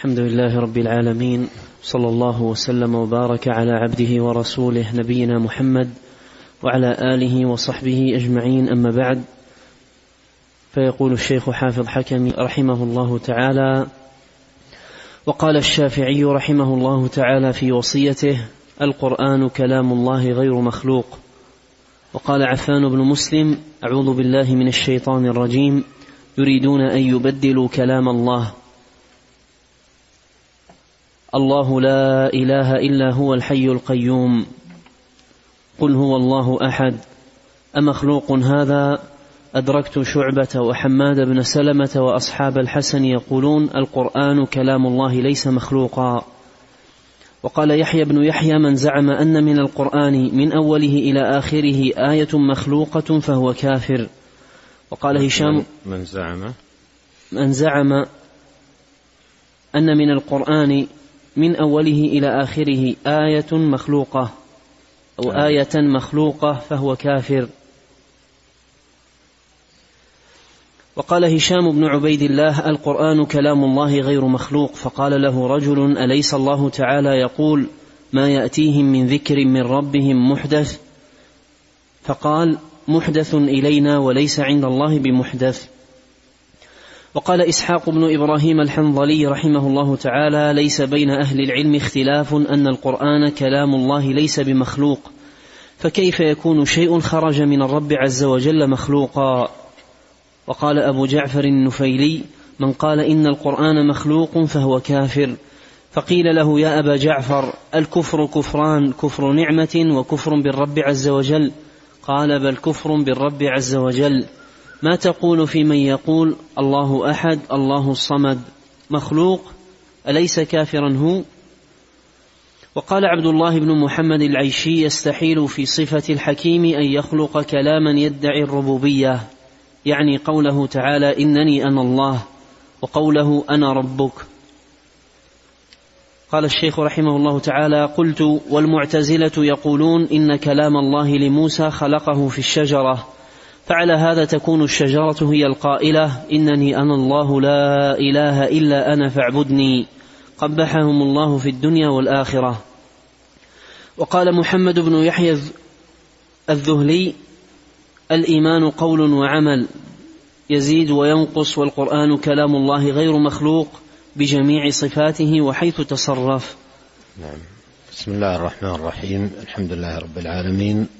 الحمد لله رب العالمين صلى الله وسلم وبارك على عبده ورسوله نبينا محمد وعلى آله وصحبه أجمعين أما بعد فيقول الشيخ حافظ حكم رحمه الله تعالى وقال الشافعي رحمه الله تعالى في وصيته القرآن كلام الله غير مخلوق. وقال عفان بن مسلم أعوذ بالله من الشيطان الرجيم يريدون أن يبدلوا كلام الله. الله لا إله إلا هو الحي القيوم. قل هو الله أحد. أمخلوق هذا؟ أدركت شعبة وحماد بن سلمة وأصحاب الحسن يقولون القرآن كلام الله ليس مخلوقا. وقال يحيى بن يحيى من زعم أن من القرآن من أوله إلى آخره آية مخلوقة فهو كافر. وقال هشام من زعم؟ من زعم أن من القرآن من أوله إلى آخره آية مخلوقة أو نعم. آية مخلوقة فهو كافر. وقال هشام بن عبيد الله القرآن كلام الله غير مخلوق. فقال له رجل أليس الله تعالى يقول ما يأتيهم من ذكر من ربهم محدث؟ فقال محدث إلينا وليس عند الله بمحدث. وقال إسحاق بن إبراهيم الحنظلي رحمه الله تعالى ليس بين أهل العلم اختلاف أن القرآن كلام الله ليس بمخلوق فكيف يكون شيء خرج من الرب عز وجل مخلوقا؟ وقال أبو جعفر النفيلي من قال إن القرآن مخلوق فهو كافر فقيل له يا أبا جعفر الكفر كفران كفر نعمة وكفر بالرب عز وجل؟ قال بل كفر بالرب عز وجل. ما تقول في من يقول الله أحد الله الصمد مخلوق أليس كافرا هو؟ وقال عبد الله بن محمد العيشي يستحيل في صفة الحكيم أن يخلق كلاما يدعي الربوبية يعني قوله تعالى إنني أنا الله وقوله أنا ربك. قال الشيخ رحمه الله تعالى قلت والمعتزلة يقولون إن كلام الله لموسى خلقه في الشجرة فعلى هذا تكون الشجرة هي القائلة إنني أنا الله لا إله إلا أنا فاعبدني. قبحهم الله في الدنيا والآخرة. وقال محمد بن يحيى الذهلي الإيمان قول وعمل يزيد وينقص والقرآن كلام الله غير مخلوق بجميع صفاته وحيث تصرف. نعم. بسم الله الرحمن الرحيم. الحمد لله رب العالمين.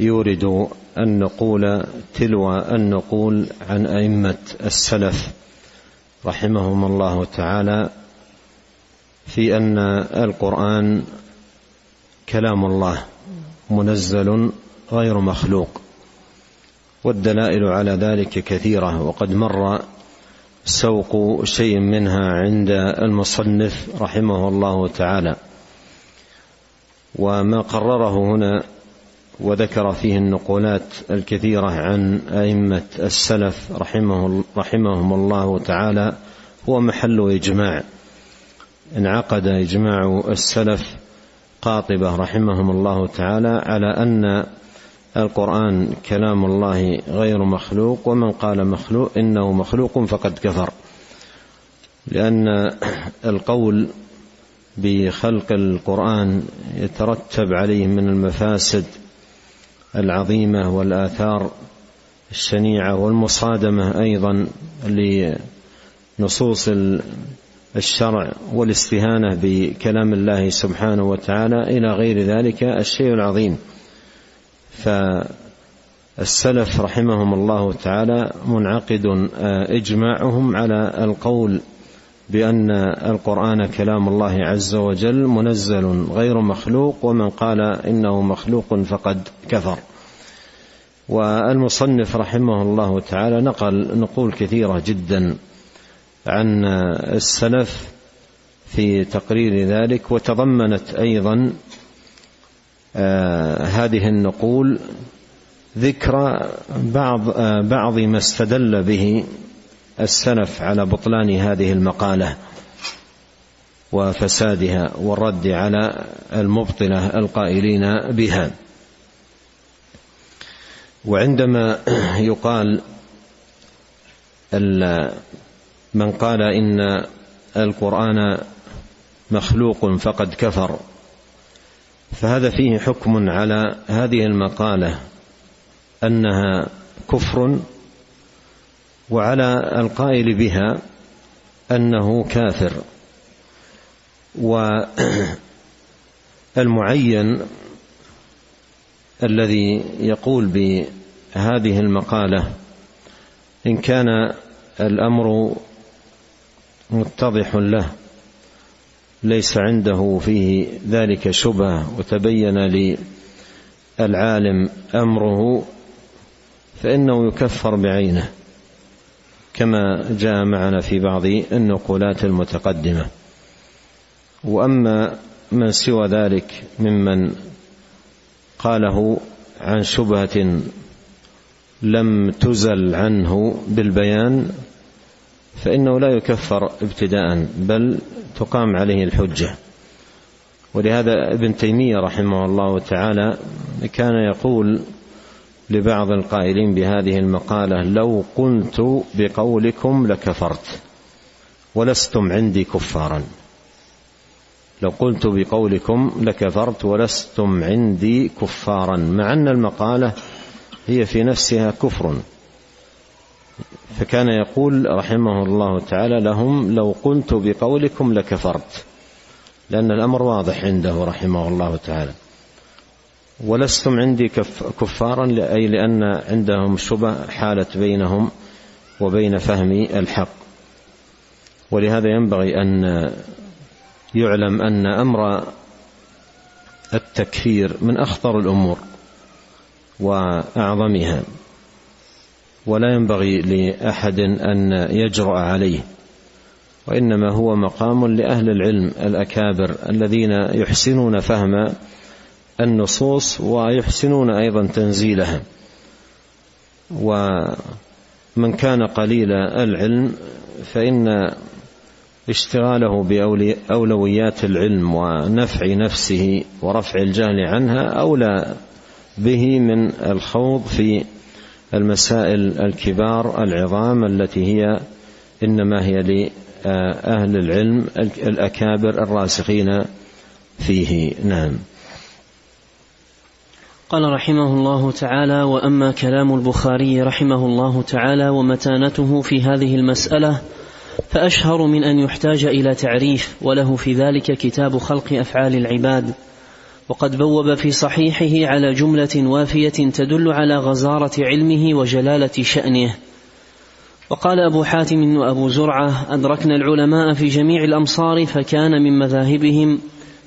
يورد النقول تلو النقول عن أئمة السلف رحمهم الله تعالى في أن القرآن كلام الله منزل غير مخلوق والدلائل على ذلك كثيرة وقد مر سوق شيء منها عند المصنف رحمه الله تعالى وما قرره هنا وذكر فيه النقولات الكثيرة عن أئمة السلف رحمه رحمهم الله تعالى. هو محل إجماع. انعقد إجماع السلف قاطبة رحمهم الله تعالى على أن القرآن كلام الله غير مخلوق ومن قال مخلوق إنه مخلوق فقد كفر. لأن القول بخلق القرآن يترتب عليه من المفاسد العظيمة والآثار الشنيعة والمصادمة أيضا لنصوص الشرع والاستهانة بكلام الله سبحانه وتعالى إلى غير ذلك الشيء العظيم. فالسلف رحمهم الله تعالى منعقد إجماعهم على القول بأن القرآن كلام الله عز وجل منزل غير مخلوق ومن قال إنه مخلوق فقد كفر. والمصنف رحمه الله تعالى نقل نقول كثيرة جدا عن السلف في تقرير ذلك وتضمنت أيضا آه، هذه النقول ذكر بعض آه، بعض ما استدل به السلف على بطلان هذه المقالة وفسادها والرد على المبطلة القائلين بها. وعندما يقال من قال إن القرآن مخلوق فقد كفر فهذا فيه حكم على هذه المقالة أنها كفر وعلى القائل بها أنه كافر. والمعين الذي يقول بهذه المقالة إن كان الأمر متضح له ليس عنده فيه ذلك شبهة وتبين للعالم أمره فإنه يكفر بعينه. كما جاء معنا في بعض النقولات المتقدمة. وأما من سوى ذلك ممن قاله عن شبهة لم تزل عنه بالبيان فإنه لا يكفر ابتداء بل تقام عليه الحجة. ولهذا ابن تيمية رحمه الله تعالى كان يقول لبعض القائلين بهذه المقالة لو قلت بقولكم لكفرت ولستم عندي كفارا. لو قلت بقولكم لكفرت ولستم عندي كفارا. مع أن المقالة هي في نفسها كفر. فكان يقول رحمه الله تعالى لهم لو قلت بقولكم لكفرت. لأن الأمر واضح عنده رحمه الله تعالى. ولستم عندي كفارا أي لأن عندهم شبه حالت بينهم وبين فهم الحق. ولهذا ينبغي أن يعلم أن أمر التكفير من أخطر الأمور وأعظمها. ولا ينبغي لأحد أن يجرأ عليه وإنما هو مقام لأهل العلم الأكابر الذين يحسنون فهم النصوص ويحسنون أيضا تنزيلها. ومن كان قليل العلم فإن اشتغاله باولويات العلم ونفع نفسه ورفع الجهل عنها أولى به من الخوض في المسائل الكبار العظام التي هي إنما هي لأهل العلم الأكابر الراسخين فيه. نعم. قال رحمه الله تعالى وأما كلام البخاري رحمه الله تعالى ومتانته في هذه المسألة فأشهر من أن يحتاج إلى تعريف وله في ذلك كتاب خلق أفعال العباد. وقد بوب في صحيحه على جملة وافية تدل على غزارة علمه وجلالة شأنه. وقال أبو حاتم وأبو زرعة أدركنا العلماء في جميع الأمصار فكان من مذاهبهم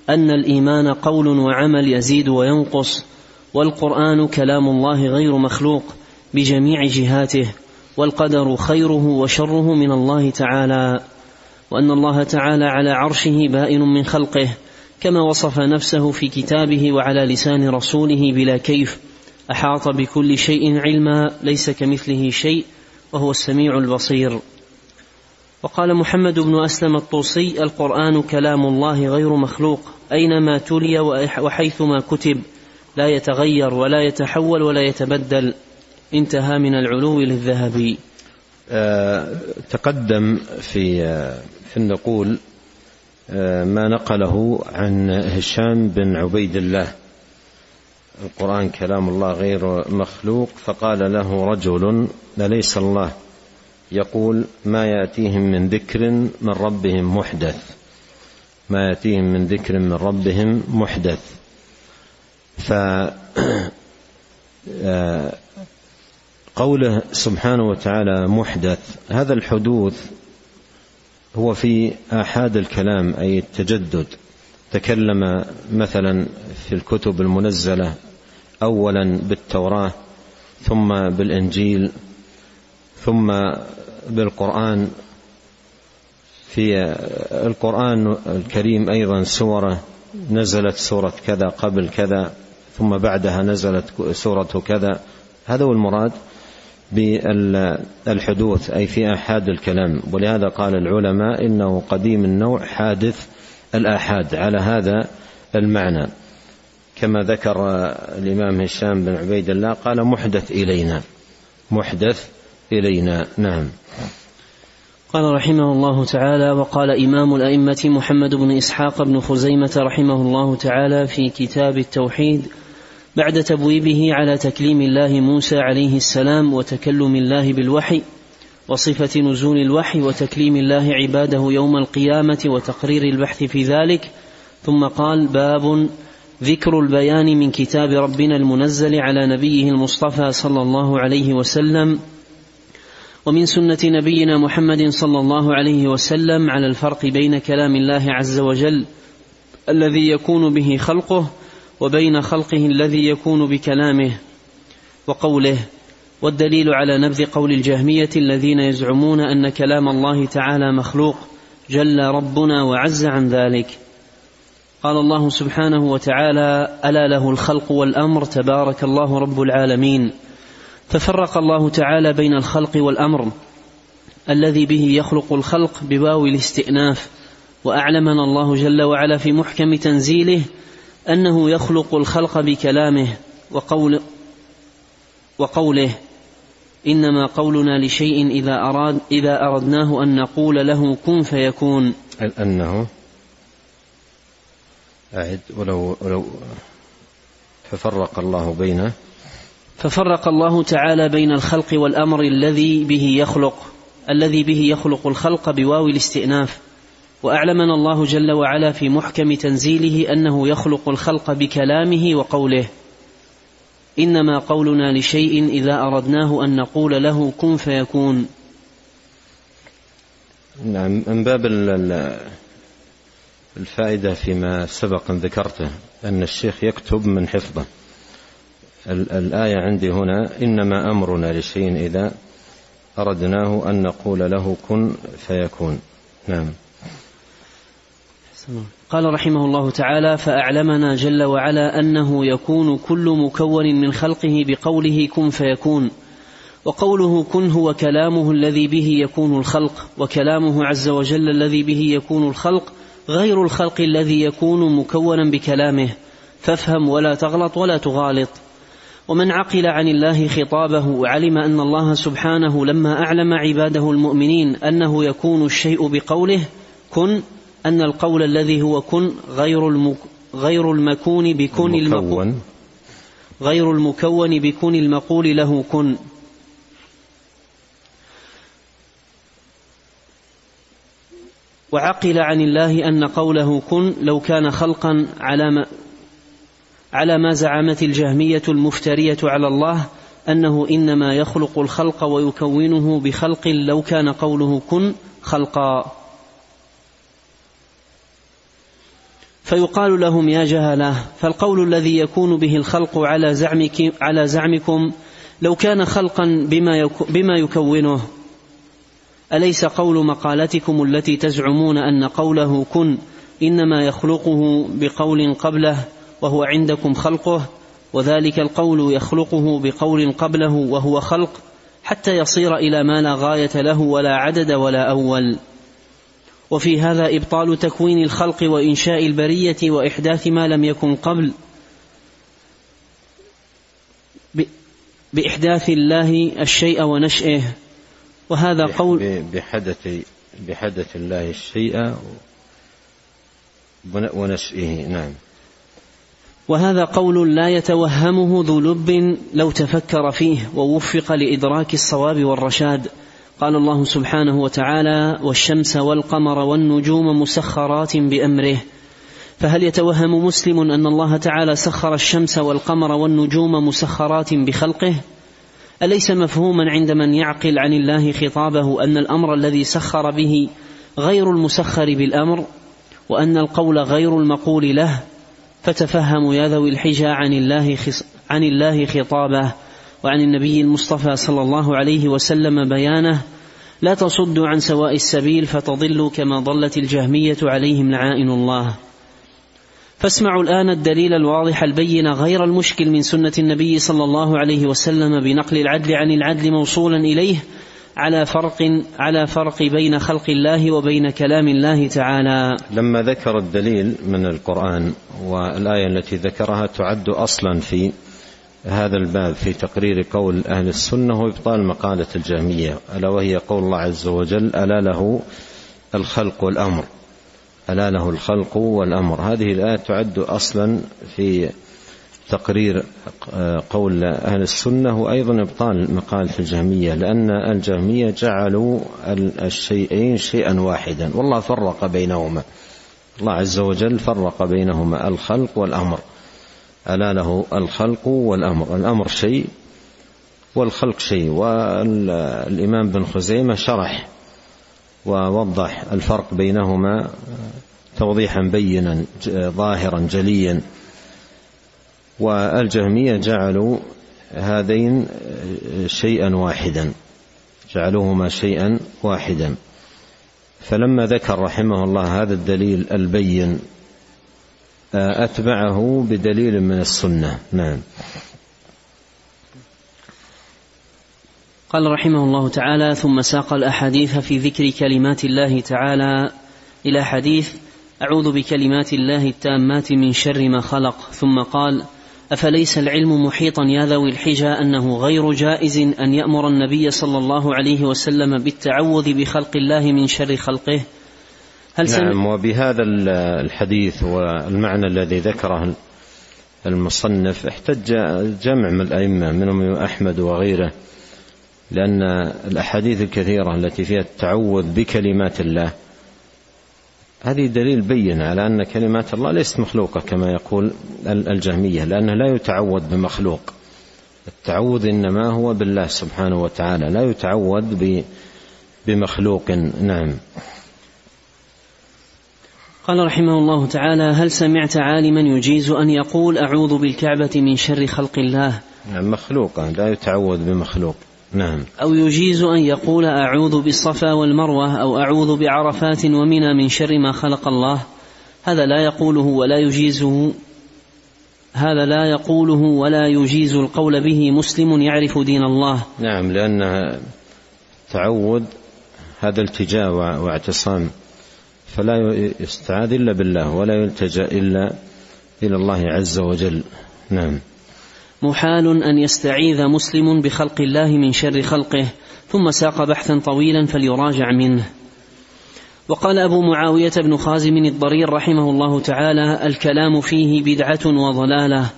أن الإيمان قول وعمل يزيد وينقص والقرآن كلام الله غير مخلوق بجميع جهاته والقدر خيره وشره من الله تعالى وأن الله تعالى على عرشه بائن من خلقه كما وصف نفسه في كتابه وعلى لسان رسوله بلا كيف أحاط بكل شيء علما ليس كمثله شيء وهو السميع البصير. وقال محمد بن أسلم الطوسي القرآن كلام الله غير مخلوق أينما تلي وحيثما كتب. لا يتغير ولا يتحول ولا يتبدل. انتهى من العلو للذهبي آه تقدم في آه في النقول آه ما نقله عن هشام بن عبيد الله. القرآن كلام الله غير مخلوق فقال له رجل أليس الله؟ يقول ما يأتيهم من ذكر من ربهم محدث. ما يأتيهم من ذكر من ربهم محدث. ف آه، قوله سبحانه وتعالى محدث. هذا الحدوث هو في آحاد الكلام أي التجدد. تكلم مثلا في الكتب المنزلة أولا بالتوراة ثم بالإنجيل ثم بالقرآن. في القرآن الكريم أيضا سورة نزلت سورة كذا قبل كذا. ثم بعدها نزلت سورة كذا. هذا هو المراد بالحدوث أي في آحاد الكلام. ولهذا قال العلماء إنه قديم النوع حادث الآحاد. على هذا المعنى. كما ذكر الإمام هشام بن عبيد الله قال محدث إلينا. محدث إلينا. نعم. قال رحمه الله تعالى وقال إمام الأئمة محمد بن إسحاق بن خزيمة رحمه الله تعالى في كتاب التوحيد بعد تبويبه على تكليم الله موسى عليه السلام وتكلم الله بالوحي وصفة نزول الوحي وتكليم الله عباده يوم القيامة وتقرير البحث في ذلك ثم قال باب ذكر البيان من كتاب ربنا المنزل على نبيه المصطفى صلى الله عليه وسلم ومن سنة نبينا محمد صلى الله عليه وسلم على الفرق بين كلام الله عز وجل الذي يكون به خلقه وبين خلقه الذي يكون بكلامه وقوله والدليل على نبذ قول الجهمية الذين يزعمون أن كلام الله تعالى مخلوق جل ربنا وعز عن ذلك. قال الله سبحانه وتعالى ألا له الخلق والأمر تبارك الله رب العالمين. ففرق الله تعالى بين الخلق والأمر الذي به يخلق الخلق بواو الاستئناف وأعلمنا الله جل وعلا في محكم تنزيله أنه يخلق الخلق بكلامه وقول وقوله إنما قولنا لشيء إذا أراد إذا أردناه أن نقول له كن فيكون. أنه أعد ولو ولو ففرق الله بين ففرق الله تعالى بين الخلق والأمر الذي به يخلق الذي به يخلق الخلق بواو الاستئناف. وأعلمنا الله جل وعلا في محكم تنزيله أنه يخلق الخلق بكلامه وقوله إنما قولنا لشيء إذا أردناه أن نقول له كن فيكون. نعم من باب الفائدة فيما سبق أن ذكرته أن الشيخ يكتب من حفظه. الآية عندي هنا إنما أمرنا لشيء إذا أردناه أن نقول له كن فيكون. نعم. قال رحمه الله تعالى فأعلمنا جل وعلا أنه يكون كل مكون من خلقه بقوله كن فيكون وقوله كن هو كلامه الذي به يكون الخلق وكلامه عز وجل الذي به يكون الخلق غير الخلق الذي يكون مكونا بكلامه فافهم ولا تغلط ولا تغالط. ومن عقل عن الله خطابه علم أن الله سبحانه لما أعلم عباده المؤمنين أنه يكون الشيء بقوله كن أن القول الذي هو كن غير غير المكون بكون المكون. غير المكون بكون المقول له كن. وعقل عن الله أن قوله كن لو كان خلقا على ما على ما زعمت الجهمية المفترية على الله أنه إنما يخلق الخلق ويكونه بخلق لو كان قوله كن خلقا. فيقال لهم يا جهلة فالقول الذي يكون به الخلق على زعمك على زعمكم لو كان خلقا بما بما يكونه. أليس قول مقالتكم التي تزعمون أن قوله كن إنما يخلقه بقول قبله وهو عندكم خلقه وذلك القول يخلقه بقول قبله وهو خلق حتى يصير إلى ما لا غاية له ولا عدد ولا أول. وفي هذا إبطال تكوين الخلق وإنشاء البرية وإحداث ما لم يكن قبل بإحداث الله الشيء ونشئه. وهذا قول بحدث بحدث الله الشيء ونشئه. نعم. وهذا قول لا يتوهمه ذو لب لو تفكر فيه ووفق لإدراك الصواب والرشاد. قال الله سبحانه وتعالى والشمس والقمر والنجوم مسخرات بأمره. فهل يتوهم مسلم أن الله تعالى سخر الشمس والقمر والنجوم مسخرات بخلقه؟ أليس مفهوما عند من يعقل عن الله خطابه أن الأمر الذي سخر به غير المسخر بالأمر وأن القول غير المقول له؟ فتفهموا يا ذوي الحجى عن الله عن الله خطابه. وعن النبي المصطفى صلى الله عليه وسلم بيانه لا تصدوا عن سواء السبيل فتضلوا كما ضلت الجهمية عليهم لعائن الله فاسمعوا الآن الدليل الواضح البين غير المشكل من سنة النبي صلى الله عليه وسلم بنقل العدل عن العدل موصولا إليه على فرق على فرق بين خلق الله وبين كلام الله تعالى. لما ذكر الدليل من القرآن والآية التي ذكرها تعد أصلا في هذا الباب في تقرير قول أهل السنة وإبطال مقالة الجهمية ألا وهي قول الله عز وجل ألا له الخلق والأمر. ألا له الخلق والأمر. هذه الآية تعد أصلا في تقرير قول أهل السنة وأيضا إبطال مقالة الجهمية لأن الجهمية جعلوا الشيئين شيئا واحدا والله فرق بينهما. الله عز وجل فرق بينهما الخلق والأمر. ألا له الخلق والأمر. الأمر شيء والخلق شيء. والإمام بن خزيمة شرح ووضح الفرق بينهما توضيحا بينا ظاهرا جليا. والجهمية جعلوا هذين شيئا واحدا. جعلوهما شيئا واحدا. فلما ذكر رحمه الله هذا الدليل البين أتبعه بدليل من السنة. نعم. قال رحمه الله تعالى ثم ساق الأحاديث في ذكر كلمات الله تعالى إلى حديث أعوذ بكلمات الله التامات من شر ما خلق ثم قال أفليس العلم محيطا يا ذوي الحجى أنه غير جائز أن يأمر النبي صلى الله عليه وسلم بالتعوذ بخلق الله من شر خلقه؟ هل نعم وبهذا الحديث والمعنى الذي ذكره المصنف احتج جمع من الأئمة منهم أحمد وغيره لأن الأحاديث الكثيرة التي فيها التعوذ بكلمات الله هذه دليل بين على أن كلمات الله ليست مخلوقة كما يقول الجهمية لأنه لا يتعوذ بمخلوق. التعوذ إنما هو بالله سبحانه وتعالى لا يتعوذ بمخلوق نعم. قال رحمه الله تعالى هل سمعت عالما يجيز أن يقول أعوذ بالكعبة من شر خلق الله؟ نعم مخلوقة لا يتعوذ بمخلوق. نعم. أو يجيز أن يقول أعوذ بالصفا والمروة أو أعوذ بعرفات ومنى من شر ما خلق الله؟ هذا لا يقوله ولا يجيزه هذا لا يقوله ولا يجيز القول به مسلم يعرف دين الله. نعم لأن تعود هذا التجاء واعتصام. فلا يستعاذ إلا بالله ولا يلتجأ إلا إلى الله عز وجل. نعم. محال أن يستعيذ مسلم بخلق الله من شر خلقه ثم ساق بحثا طويلا فليراجع منه. وقال أبو معاوية بن خازم الضرير رحمه الله تعالى الكلام فيه بدعة وضلالة.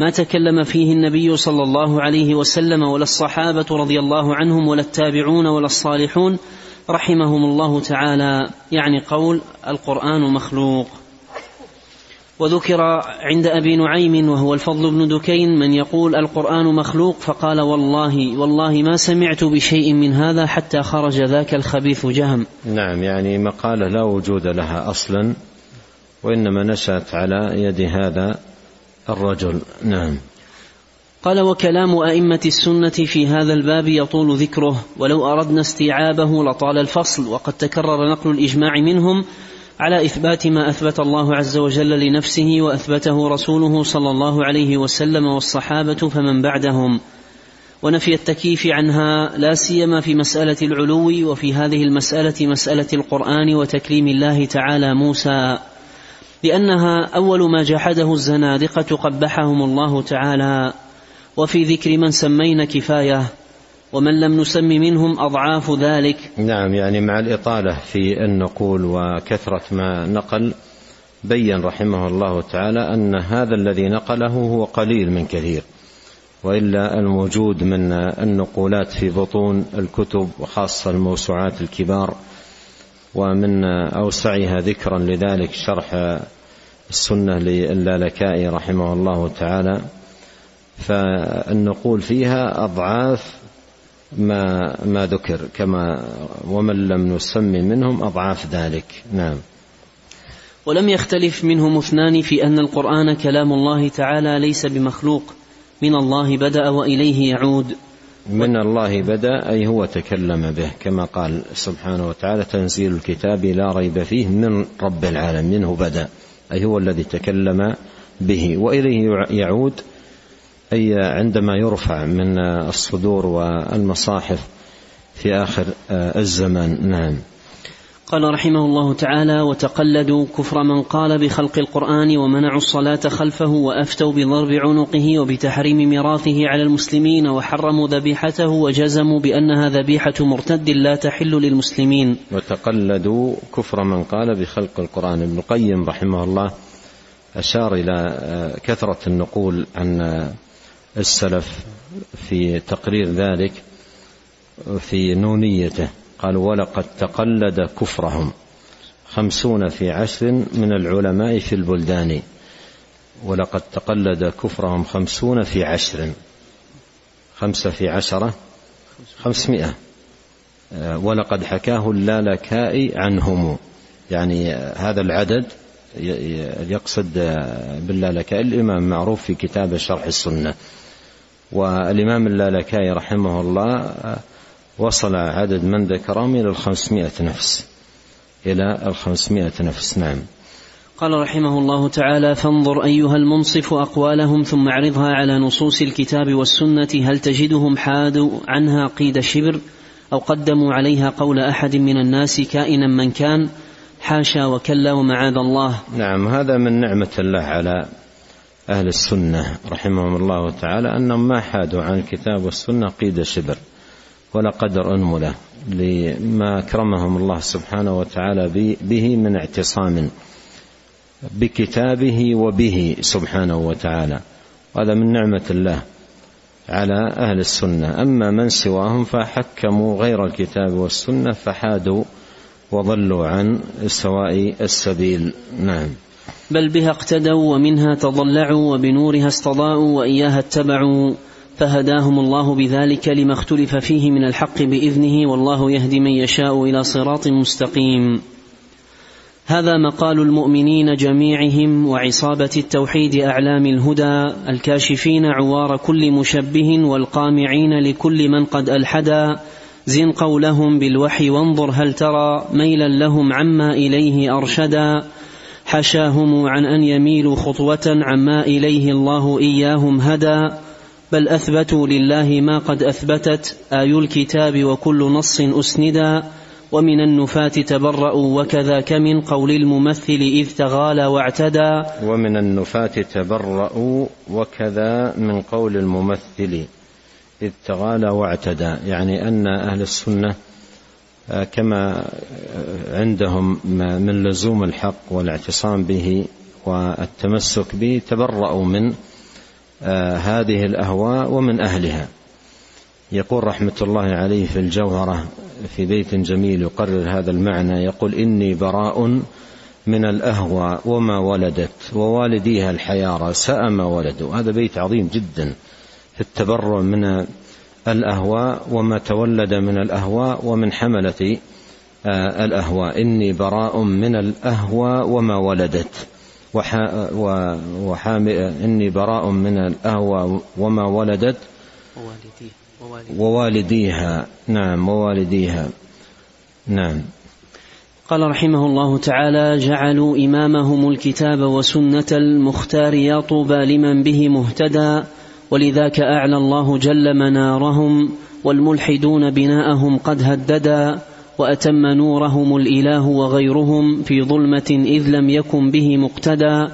ما تكلم فيه النبي صلى الله عليه وسلم ولا الصحابة رضي الله عنهم ولا التابعون ولا الصالحون رحمهم الله تعالى يعني قول القرآن مخلوق. وذكر عند أبي نعيم وهو الفضل بن دكين من يقول القرآن مخلوق فقال والله والله ما سمعت بشيء من هذا حتى خرج ذاك الخبيث جهم. نعم يعني مقالة لا وجود لها أصلا وإنما نشأت على يد هذا الرجل. نعم. قال وكلام أئمة السنة في هذا الباب يطول ذكره ولو أردنا استيعابه لطال الفصل وقد تكرر نقل الإجماع منهم على إثبات ما أثبت الله عز وجل لنفسه وأثبته رسوله صلى الله عليه وسلم والصحابة فمن بعدهم. ونفي التكييف عنها لا سيما في مسألة العلو وفي هذه المسألة مسألة القرآن وتكريم الله تعالى موسى. لأنها أول ما جحده الزنادقة قبحهم الله تعالى. وفي ذكر من سمينا كفاية ومن لم نسم منهم أضعاف ذلك. نعم يعني مع الإطالة في النقول وكثرة ما نقل بين رحمه الله تعالى أن هذا الذي نقله هو قليل من كثير وإلا الموجود من النقولات في بطون الكتب وخاصة الموسوعات الكبار ومن أوسعها ذكرا لذلك شرح السنة للالكائي رحمه الله تعالى. فالنقول فيها أضعاف ما ما ذكر كما ومن لم نسم منهم أضعاف ذلك. نعم. ولم يختلف منهم اثنان في أن القرآن كلام الله تعالى ليس بمخلوق. من الله بدأ وإليه يعود. من الله بدأ أي هو تكلم به كما قال سبحانه وتعالى تنزيل الكتاب لا ريب فيه من رب العالمين منه بدأ أي هو الذي تكلم به. وإليه يعود أي عندما يرفع من الصدور والمصاحف في آخر الزمان. نعم. قال رحمه الله تعالى وتقلدوا كفر من قال بخلق القرآن ومنعوا الصلاة خلفه وأفتوا بضرب عنقه وبتحريم ميراثه على المسلمين وحرموا ذبيحته وجزموا بأنها ذبيحة مرتد لا تحل للمسلمين. وتقلدوا كفر من قال بخلق القرآن. ابن القيم رحمه الله أشار إلى كثرة النقول عن السلف في تقرير ذلك في نونيته. قال ولقد تقلد كفرهم خمسون في عشر من العلماء في البلدان. ولقد تقلد كفرهم خمسون في عشر. خمسة في عشرة؟ خمسمائة. ولقد حكاه اللالكائي عنهم. يعني هذا العدد يقصد باللالكائي الإمام معروف في كتاب شرح السنة. والإمام اللالكائي رحمه الله وصل عدد من ذكرهم إلى الخمسمائة نفس إلى الخمسمائة نفس نعم. قال رحمه الله تعالى فانظر أيها المنصف أقوالهم ثم اعرضها على نصوص الكتاب والسنة هل تجدهم حادوا عنها قيد شبر أو قدموا عليها قول أحد من الناس كائنا من كان حاشا وكلا ومعاذ الله؟ نعم هذا من نعمة الله على أهل السنة رحمهم الله تعالى أنهم ما حادوا عن الكتاب والسنة قيد شبر ولا قدر أنملة لما أكرمهم الله سبحانه وتعالى به من اعتصام بكتابه وبه سبحانه وتعالى. هذا من نعمة الله على أهل السنة. أما من سواهم فحكموا غير الكتاب والسنة فحادوا وضلوا عن سواء السبيل. نعم. بل بها اقتدوا ومنها تضلعوا وبنورها استضاءوا وإياها اتبعوا فهداهم الله بذلك لما اختلف فيه من الحق بإذنه والله يهدي من يشاء إلى صراط مستقيم. هذا مقال المؤمنين جميعهم وعصابة التوحيد أعلام الهدى الكاشفين عوار كل مشبه والقامعين لكل من قد ألحدا. زن قولهم بالوحي وانظر هل ترى ميلا لهم عما إليه أرشدا. حشاهم عن ان يميلوا خطوه عما اليه الله اياهم هدى بل اثبتوا لله ما قد اثبتت اي الكتاب وكل نص اسندا ومن النفاة تبرأوا وكذاك من قول الممثل إذ تغالى واعتدى ومن النفاة تبرأوا وكذا من قول الممثل إذ تغالى واعتدى يعني أن أهل السنة كما عندهم من لزوم الحق والاعتصام به والتمسك به تبرأوا من آه، هذه الأهواء ومن أهلها. يقول رحمة الله عليه في الجوهرة في بيت جميل يقرر هذا المعنى يقول إني براء من الأهوى وما ولدت ووالديها الحيارى ساء ما ولدوا. هذا بيت عظيم جدا في التبرع من الأهواء وما تولد من الأهواء ومن حملة آه، الأهواء. إني براء من الاهوى وما ولدت. إني براء من الأهوى وما ولدت. ووالديها. نعم ووالديها. نعم. قال رحمه الله تعالى جعلوا إمامهم الكتاب وسنة المختار يا طوبى لمن به مهتدى. ولذاك أعلى الله جل منارهم والملحدون بناءهم قد هددا وأتم نورهم الإله وغيرهم في ظلمة إذ لم يكن به مقتدى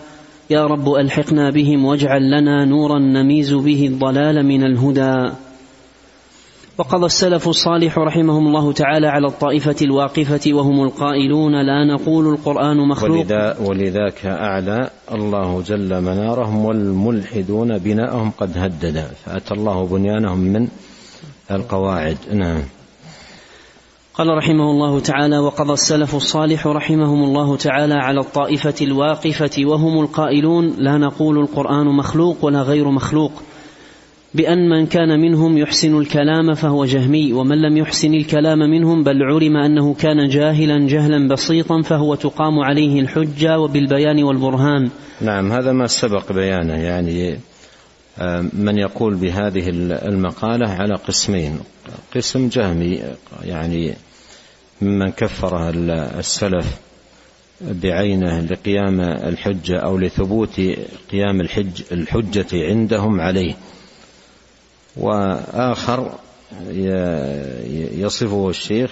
يا رب ألحقنا بهم واجعل لنا نورا نميز به الضلال من الهدى. وقضى السلف الصالح رحمهم الله تعالى على الطائفة الواقفة وهم القائلون لا نقول القرآن مخلوق. ولذا ولذاك أعلى الله جل منارهم والملحدون بناءهم قد هددا فأتى الله بنيانهم من القواعد. نعم. قال رحمه الله تعالى وقضى السلف الصالح رحمهم الله تعالى على الطائفة الواقفة وهم القائلون لا نقول القرآن مخلوق ولا غير مخلوق. بأن من كان منهم يحسن الكلام فهو جهمي ومن لم يحسن الكلام منهم بل علم أنه كان جاهلا جهلا بسيطا فهو تقام عليه الحجة وبالبيان والبرهان. نعم هذا ما سبق بيانه يعني من يقول بهذه المقالة على قسمين. قسم جهمي يعني ممن كفر السلف بعينه لقيام الحجة أو لثبوت قيام الحج الحجة عندهم عليه. وآخر يصفه الشيخ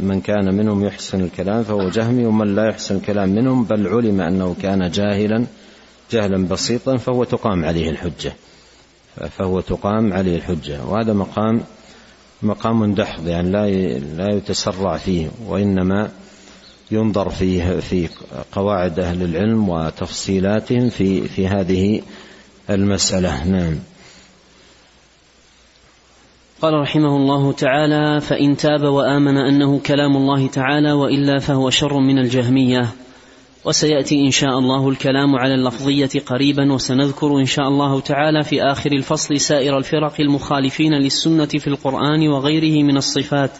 من كان منهم يحسن الكلام فهو جهمي ومن لا يحسن الكلام منهم بل علم أنه كان جاهلا جهلا بسيطا فهو تقام عليه الحجة. فهو تقام عليه الحجة. وهذا مقام مقام دحض يعني لا لا يتسرع فيه وإنما ينظر فيه في قواعد أهل العلم وتفصيلاتهم في في هذه المسألة. نعم. قال رحمه الله تعالى فإن تاب وآمن أنه كلام الله تعالى وإلا فهو شر من الجهمية. وسيأتي إن شاء الله الكلام على اللفظية قريبا وسنذكر إن شاء الله تعالى في آخر الفصل سائر الفرق المخالفين للسنة في القرآن وغيره من الصفات.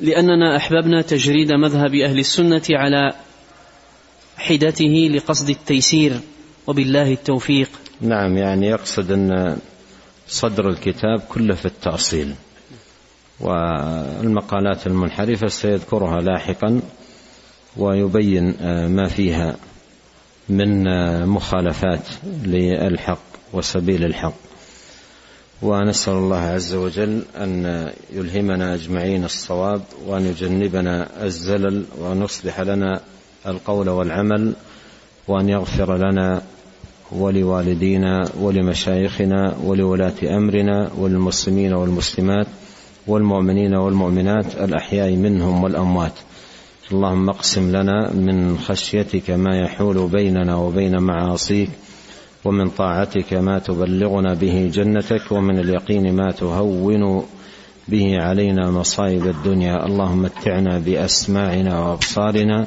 لأننا أحببنا تجريد مذهب أهل السنة على حدته لقصد التيسير وبالله التوفيق. نعم يعني يقصد أن صدر الكتاب كله في التأصيل. والمقالات المنحرفة سيذكرها لاحقا ويبين ما فيها من مخالفات للحق وسبيل الحق. ونسأل الله عز وجل أن يلهمنا أجمعين الصواب وأن يجنبنا الزلل وأن يصلح لنا القول والعمل وأن يغفر لنا ولوالدينا ولمشايخنا ولولاة أمرنا وللمسلمين والمسلمات والمؤمنين والمؤمنات الأحياء منهم والأموات. اللهم اقسم لنا من خشيتك ما يحول بيننا وبين معاصيك ومن طاعتك ما تبلغنا به جنتك ومن اليقين ما تهون به علينا مصائب الدنيا. اللهم متعنا بأسماعنا وأبصارنا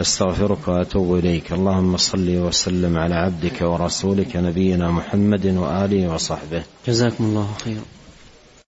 أستغفرك وأتوب إليك. اللهم صل وسلم على عبدك ورسولك نبينا محمد وآله وصحبه. جزاكم الله خيرا.